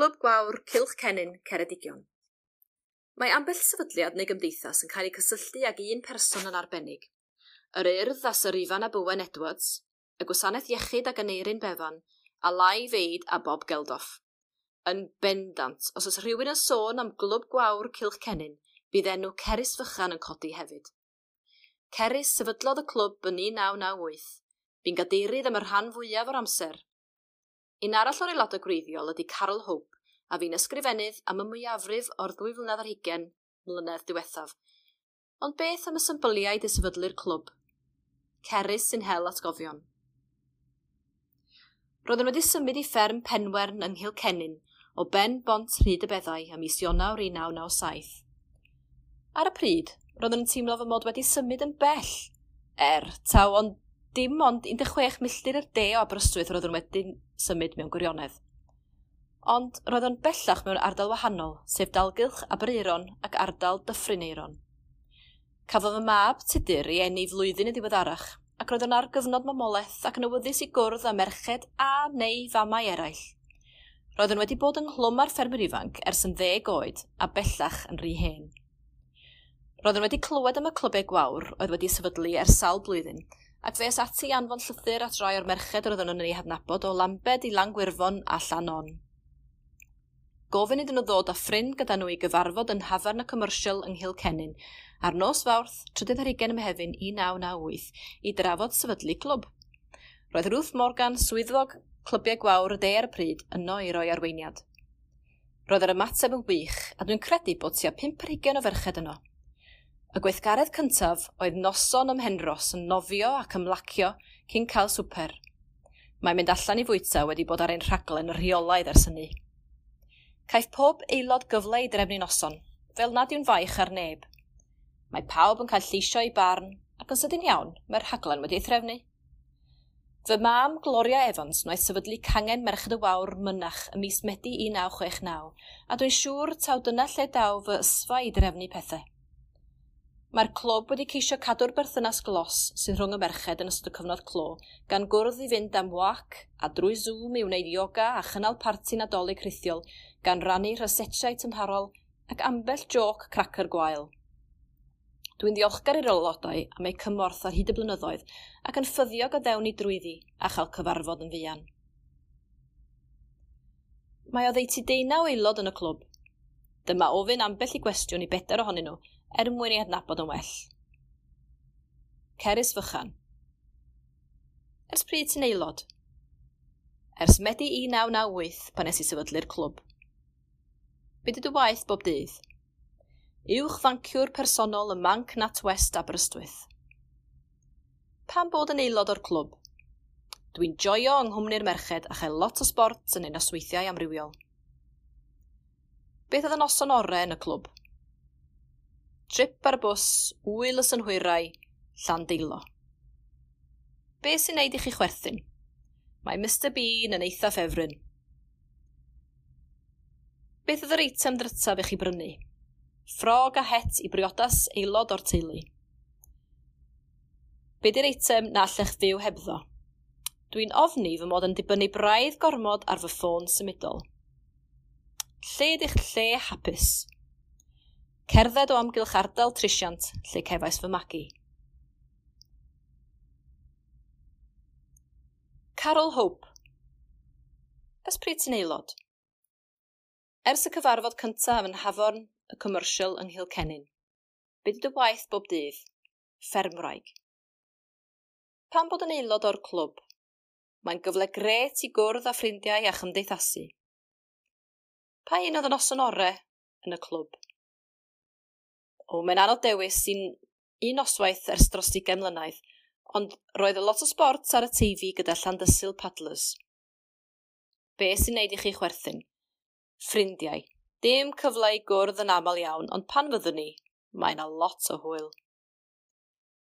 Clwb Gwawr Cylch Cenyn Ceredigion. Mae ambell sefydliad neu gymdeithas yn cael ei cysylltu ag un person yn arbennig. Yr Urdd a Sir Ifan a Bywen Edwards, y Gwasanaeth Iechyd a Ganeirin Befan, a Lai Feid a Bob Geldof. Yn bendant, os oes rhywun yn sôn am glwb gwawr Cylch Cenyn, bydd enw Ceris Fychan yn codi hefyd. Ceris sefydlodd y clwb yn 1998. Bu'n gadeirydd am y rhan fwyaf o'r amser Un arall o'r aelodau gwreiddiol ydy Carol Hope, a fi'n ysgrifennydd am y mwyafrif o'r ddwy flynedd ar 20 mlynedd diwethaf. Ond beth am y symboliaid y sefydlu'r clwb? Cerys sy'n hel atgofion. Roeddwn wedi symud i fferm Penwern yng Nghyl o Ben Bont Rhyd y Beddau ym mis Ionawr 1997. Ar y pryd, roeddwn yn teimlo fy mod wedi symud yn bell, er taw ond dim ond 16 milltir yr de o Aberystwyth roedd yn wedyn symud mewn gwirionedd. Ond roedd o'n bellach mewn ardal wahanol, sef dalgylch Abereiron ac ardal Dyffryn Eiron. Cafodd y mab tudur ei enni flwyddyn y diweddarach, ac roedd o'n ar gyfnod mamoleth ac yn awyddus i gwrdd â merched a neu famau eraill. Roedd yn wedi bod ynghlwm ar ffermwyr ifanc ers yn ddeg oed a bellach yn rhy hen. Roedd yn wedi clywed am y clybau gwawr oedd wedi sefydlu ers sawl blwyddyn, ac fe ati anfon llythyr at rai o'r merched roedden nhw'n ei hadnabod o Lambed i Langwirfon a Llanon. Gofyn iddyn nhw ddod â ffrind gyda nhw i gyfarfod yn hafarn y comersial yng Nghyl Cennin ar nos fawrth 32 mehefin 1998 i drafod sefydlu clwb. Roedd Ruth Morgan, swyddog clybiau gwawr y de ar y pryd, yno i roi arweiniad. Roedd yr ymateb yn wych, a dwi'n credu bod tua 5 o ferched yno. Y gweithgaredd cyntaf oedd noson ym Mhenros yn nofio ac ymlacio cyn cael swper. Mae mynd allan i fwyta wedi bod ar ein rhaglen rheolaidd ers hynny. Caiff pob aelod gyfle i drefnu noson, fel nad yw'n faich ar neb. Mae pawb yn cael lleisio i barn ac yn sydyn iawn mae'r rhaglen wedi ei threfnu. Fy mam Gloria Evans wnaeth sefydlu cangen merched y wawr mynach ym mis Medi 1969, a dwi'n siŵr taw dyna lle daw fy ysfa i drefnu pethau. Mae'r clwb wedi ceisio cadw'r berthynas glos sydd rhwng y merched yn ystod y cyfnod clo, gan gwrdd i fynd am wac a drwy Zoom i wneud yoga a chynnal parti nadolig rhithiol, gan rannu rhysetiau tymharol ac ambell joc cracer gwael. Dwi'n ddiolchgar i'r aelodau am eu cymorth ar hyd y blynyddoedd ac yn ffyddiog o ddewn i drwyddi a chael cyfarfod yn fuan. Mae oddeutu deunaw aelod yn y clwb, Dyma ofyn ambell i gwestiwn i bedair ohonyn nhw er mwyn i adnabod yn well. Ceris Fychan Ers pryd ti'n aelod? Ers Medi 1998 pan nes i sefydlu'r clwb. Be dy waith bob dydd? Uwch fanciwr personol y Manc Nat West Aberystwyth. Pam bod yn aelod o'r clwb? Dwi'n joio yng Nghymru'r Merched a chael lot o sport yn ein osweithiau amrywiol. Beth oedd y noson orau yn y clwb? Trip ar bws, Willis yn hwyrau, Llandeilo. Be sy'n neud i chi chwerthin? Mae Mr Bean yn eitha ffefryn. Beth oedd yr eitem drytaf i chi brynu? Ffrog a het i briodas aelod o'r teulu. Be di'r eitem na allech fyw hebddo? Dwi'n ofni fy mod yn dibynnu braidd gormod ar fy ffôn symudol. Lle ydych lle hapus? Cerdded o amgylch ardal trisiant lle cefais fy magu. Carol Hope Ysbryd ti'n aelod Ers y cyfarfod cyntaf yn hafon y commercial yng Nghylcennin, be dy waith bob dydd? Ffermwraig. Pan bod yn aelod o'r clwb, mae'n gyfle gret i gwrdd â ffrindiau a chymdeithasu – Pa un oedd yn noson ore yn y clwb? O, mae'n anodd dewis sy'n un noswaith ers dros 20 mlynedd, ond roedd y lot o sport ar y TV gyda llandysil paddlers. Be sy'n neud i chi chwerthin? Ffrindiau. Dim cyfle i gwrdd yn aml iawn, ond pan fyddwn ni, mae yna lot o hwyl.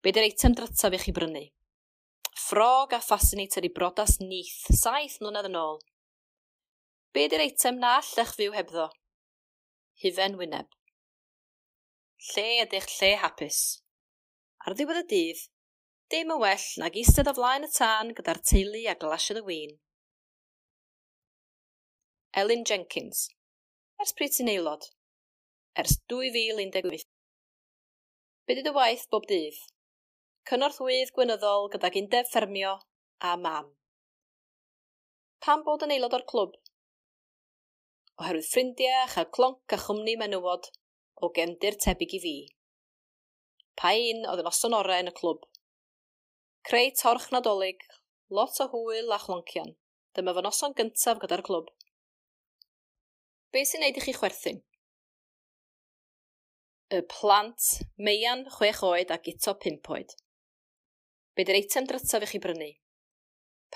Be di'r eitem drytaf i chi brynu? Ffrog a fascinator i brodas nith, saith mlynedd yn ôl – Be di'r eitem na allech fyw hebddo? Hufen wyneb. Lle ydych lle hapus? Ar ddiwedd y dydd, dim y well nag eistedd o flaen y tân gyda'r teulu a glasiad y wyn. Elin Jenkins. Ers pryd sy'n aelod? Ers 2018. Be dy dy waith bob dydd? Cynorth wydd gwynyddol gydag undeb ffermio a mam. Pam bod yn aelod o'r clwb? oherwydd ffrindiau a chael clonc a chwmni menywod o gefndir tebyg i fi. Pa un oedd yn oson orau yn y clwb. Creu torch nadolig, lot o hwyl a chloncian. Dyma fy noson gyntaf gyda'r clwb. Be sy'n neud i chi chwerthin? Y plant, meian, chwech oed a eto pimp oed. Be dy'r eitem drytaf i chi brynu?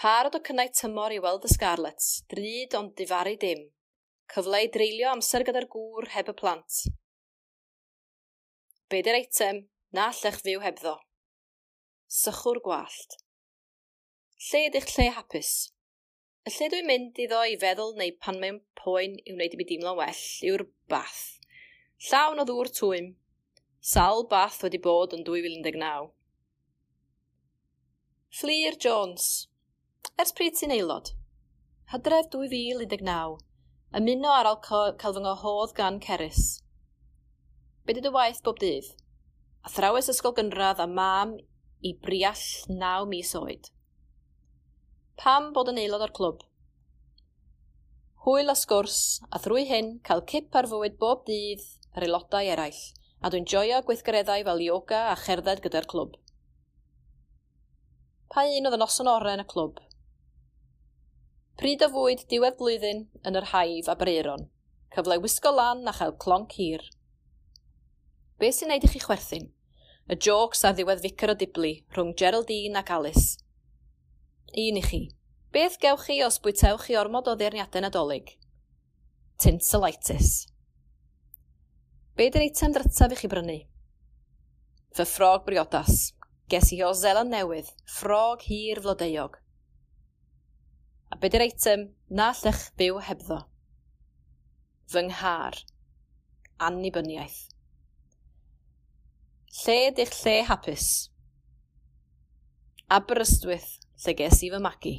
Parod o cynnau tymor i weld y Scarlets, drud ond difaru dim, cyfle i dreulio amser gyda'r gŵr heb y plant. Bedair eitem na llech fyw hebddo. Sychwr gwallt. Lle ydych lle hapus? Y lle dwi'n mynd iddo i feddwl neu pan mae'n poen i wneud i mi deimlo'n well yw'r bath. Llawn o ddŵr twym. Sal bath wedi bod yn 2019. Fleer Jones. Ers pryd sy'n aelod? Hydref 2019. Ymuno ar alcohol cael fy nghohodd gan Ceris. Be dy waith bob dydd? Athrawes ysgol gynradd a mam i briall 9 mis oed. Pam bod yn aelod o'r clwb? Hwyl a sgwrs a thrwy hyn cael cip ar fywyd bob dydd ar aelodau eraill a dwi'n joio gweithgareddau fel yoga a cherdded gyda'r clwb. Pa un oedd yn noson orau yn y clwb? Pryd o fwyd diwedd blwyddyn yn yr haif a breiron. Cyfle wisgo lan a chael clonc hir. Be sy'n neud i chi chwerthin? Y jocs ar ddiwedd ficer o diblu rhwng Geraldine ac Alice. Un i chi. Beth gewch chi os bwytewch chi ormod o ddeirniadau nadolig? Tinselitis. Be dyn eitem drytaf i chi brynu? Fy ffrog briodas. Ges i o Zeland newydd, ffrog hir flodeuog. A be di'r eitem na llech byw hebddo? Fy nghar. Annibyniaeth. Lle ydych lle hapus? Aberystwyth, lle ges i fy magu.